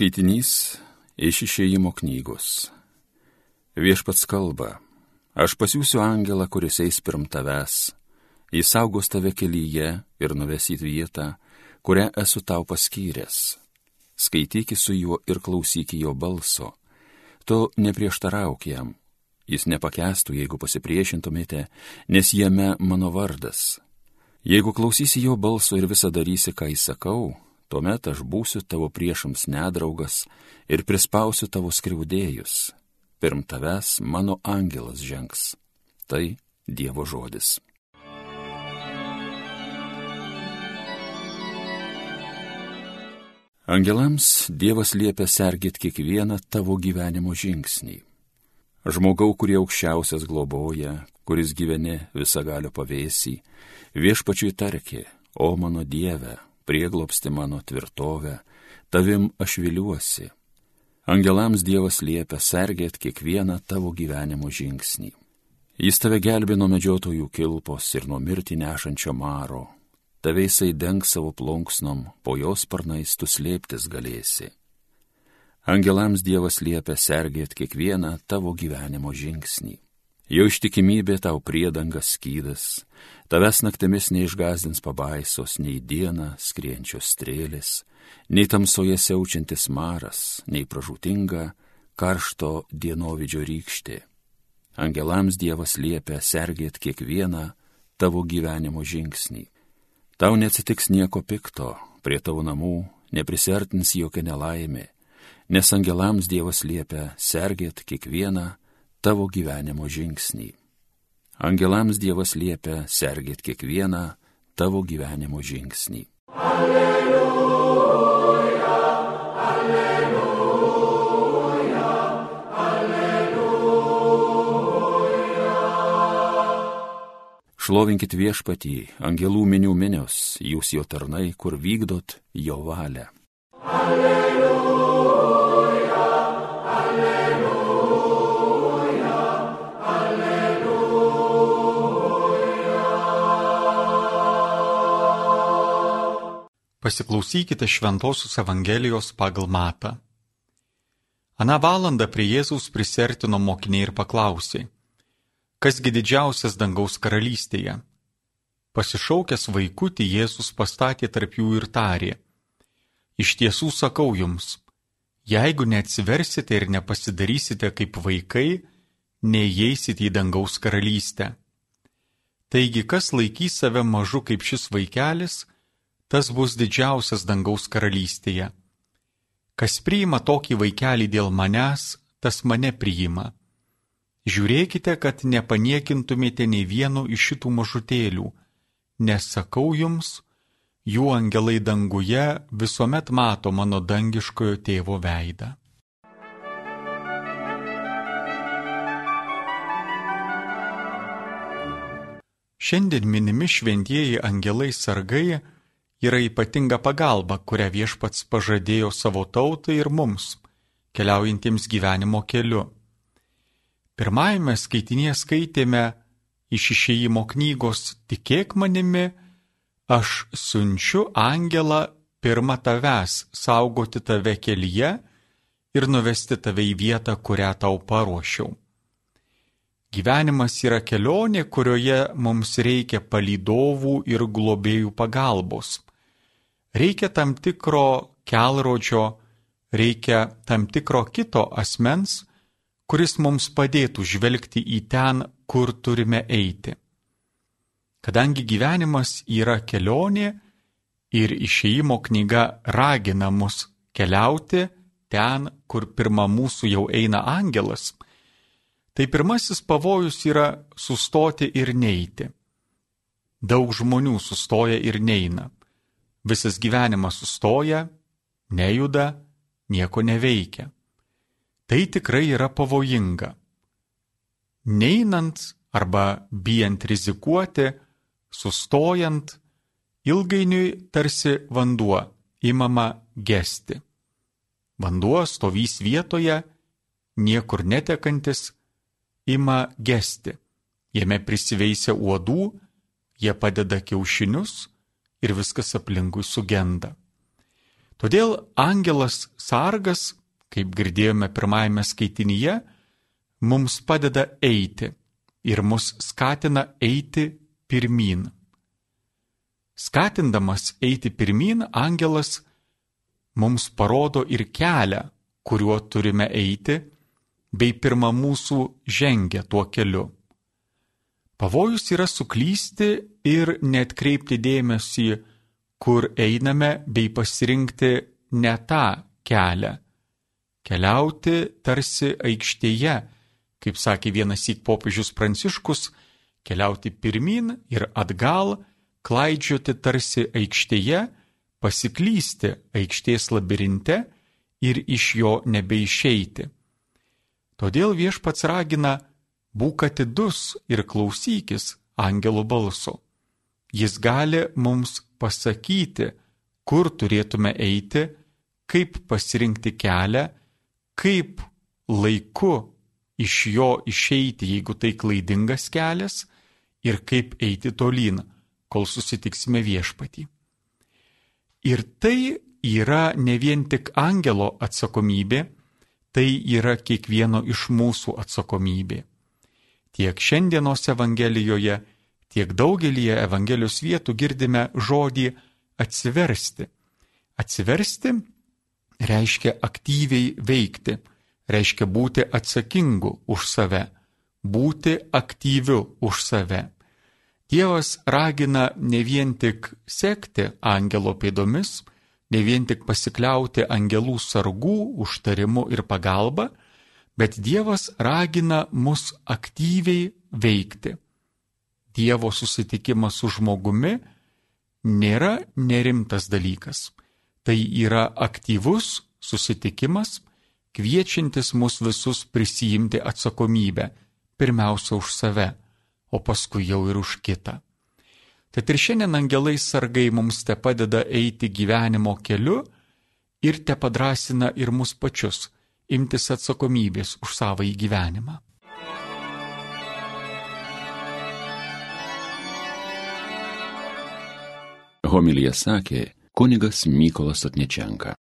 Skaitinys iš išėjimo knygos. Viešpats kalba, aš pasiūsiu angelą, kuris eis pirm tavęs, jis saugos tave kelyje ir nuvesit vietą, kurią esu tau paskyręs. Skaityki su juo ir klausyki jo balso. Tu neprieštarauk jam, jis nepakestų, jeigu pasipriešintumėte, nes jame mano vardas. Jeigu klausysi jo balso ir visą darysi, ką įsakau, tuomet aš būsiu tavo priešams nedraugas ir prispausiu tavo skriaudėjus. Pirm tavęs mano angelas žengs. Tai Dievo žodis. Angelams Dievas liepia sergėti kiekvieną tavo gyvenimo žingsnį. Žmogau, kurie aukščiausias globoja, kuris gyveni visagalio pavėsį, viešpačiui tarkė, o mano Dieve, prieglopsti mano tvirtovę, tavim aš viliuosi. Angelams Dievas liepia sergėt kiekvieną tavo gyvenimo žingsnį. Jis tave gelbė nuo medžiotojų kilpos ir nuo mirtį nešančio maro. Tave jisai deng savo plunksnom, po jos sparnais tu slėptis galėsi. Angelams Dievas liepia sergėt kiekvieną tavo gyvenimo žingsnį. Jo ištikimybė tau priedangas skydas, tavęs naktimis neišgazdins pabaisos, nei dieną skrienčios strėlės, nei tamsoje siaučiantis maras, nei pražūtinga karšto dienovidžio rykštė. Angelams Dievas liepia sergėt kiekvieną tavo gyvenimo žingsnį. Tau neatsitiks nieko pikto, prie tavo namų neprisartins jokia nelaimė, nes angelams Dievas liepia sergėt kiekvieną tavo gyvenimo žingsnį. Angelams Dievas liepia sergėti kiekvieną tavo gyvenimo žingsnį. Alleluja, alleluja, alleluja. Šlovinkit viešpatį, angelų minių minios, jūs jo tarnai, kur vykdot jo valią. Alleluja. Pasiklausykite Šventojios Evangelijos pagal matą. Ana valanda prie Jėzaus prisertino mokiniai ir paklausė, kasgi didžiausias dangaus karalystėje. Pasišaukęs vaikutį Jėzus pastatė tarp jų ir tarė, iš tiesų sakau jums, jeigu neatsiversite ir nepasidarysite kaip vaikai, neįeisite į dangaus karalystę. Taigi, kas laikys save mažu kaip šis vaikelis, tas bus didžiausias dangaus karalystėje. Kas priima tokį vaikelį dėl manęs, tas mane priima. Žiūrėkite, kad nepaniekintumėte nei vieno iš šitų mažutėlių, nes sakau jums, jų angelai danguje visuomet mato mano dangiškojo tėvo veidą. Šiandien minimi šventieji angelai sargai yra ypatinga pagalba, kurią viešpats pažadėjo savo tautai ir mums, keliaujantiems gyvenimo keliu. Pirmajame skaitinėje skaitėme iš išėjimo knygos Tikėk manimi, aš siunčiu angelą pirmą tavęs saugoti tave kelyje ir nuvesti tave į vietą, kurią tau paruošiau. Gyvenimas yra kelionė, kurioje mums reikia palydovų ir globėjų pagalbos reikia tam tikro kelrodžio, reikia tam tikro kito asmens, kuris mums padėtų žvelgti į ten, kur turime eiti. Kadangi gyvenimas yra kelionė ir išėjimo knyga ragina mus keliauti ten, kur pirmą mūsų jau eina angelas, tai pirmasis pavojus yra sustoti ir neiti. Daug žmonių sustoja ir neina visas gyvenimas sustoja, nejuda, nieko neveikia. Tai tikrai yra pavojinga. Neinant arba bijant rizikuoti, sustojant, ilgainiui tarsi vanduo imama gesti. Vanduo stovys vietoje, niekur netekantis, ima gesti. Jame prisiveisia uodų, jie padeda kiaušinius, ir viskas aplinkui sugenda. Todėl angelas sargas, kaip girdėjome pirmajame skaitinyje, mums padeda eiti ir mus skatina eiti pirmin. Skatindamas eiti pirmin, angelas mums parodo ir kelią, kuriuo turime eiti, bei pirmą mūsų žengia tuo keliu. Pavojus yra suklysti ir netkreipti dėmesį, kur einame, bei pasirinkti ne tą kelią. Keliauti tarsi aikštėje, kaip sakė vienas įk popiežius Pranciškus, keliauti pirmin ir atgal, klaidžioti tarsi aikštėje, pasiklysti aikštės labirinte ir iš jo nebeišeiti. Todėl viešpats ragina būk atidus ir klausykis angelų balso. Jis gali mums pasakyti, kur turėtume eiti, kaip pasirinkti kelią, kaip laiku iš jo išeiti, jeigu tai klaidingas kelias, ir kaip eiti tolyn, kol susitiksime viešpatį. Ir tai yra ne vien tik angelo atsakomybė, tai yra kiekvieno iš mūsų atsakomybė. Tiek šiandienos Evangelijoje, tiek daugelį Evangelijos vietų girdime žodį atsiversti. Atsiversti reiškia aktyviai veikti, reiškia būti atsakingu už save, būti aktyviu už save. Dievas ragina ne vien tik sekti angelo pėdomis, ne vien tik pasikliauti angelų sargų užtarimu ir pagalba, bet Dievas ragina mus aktyviai veikti. Dievo susitikimas su žmogumi nėra nerimtas dalykas. Tai yra aktyvus susitikimas, kviečiantis mus visus prisijimti atsakomybę, pirmiausia už save o paskui jau ir už kitą. Tad ir šiandien angelai sargai mums te padeda eiti gyvenimo keliu ir te padrasina ir mus pačius imtis atsakomybės už savo įgyvenimą. Homilija sakė kunigas Mykolas Atnečenka.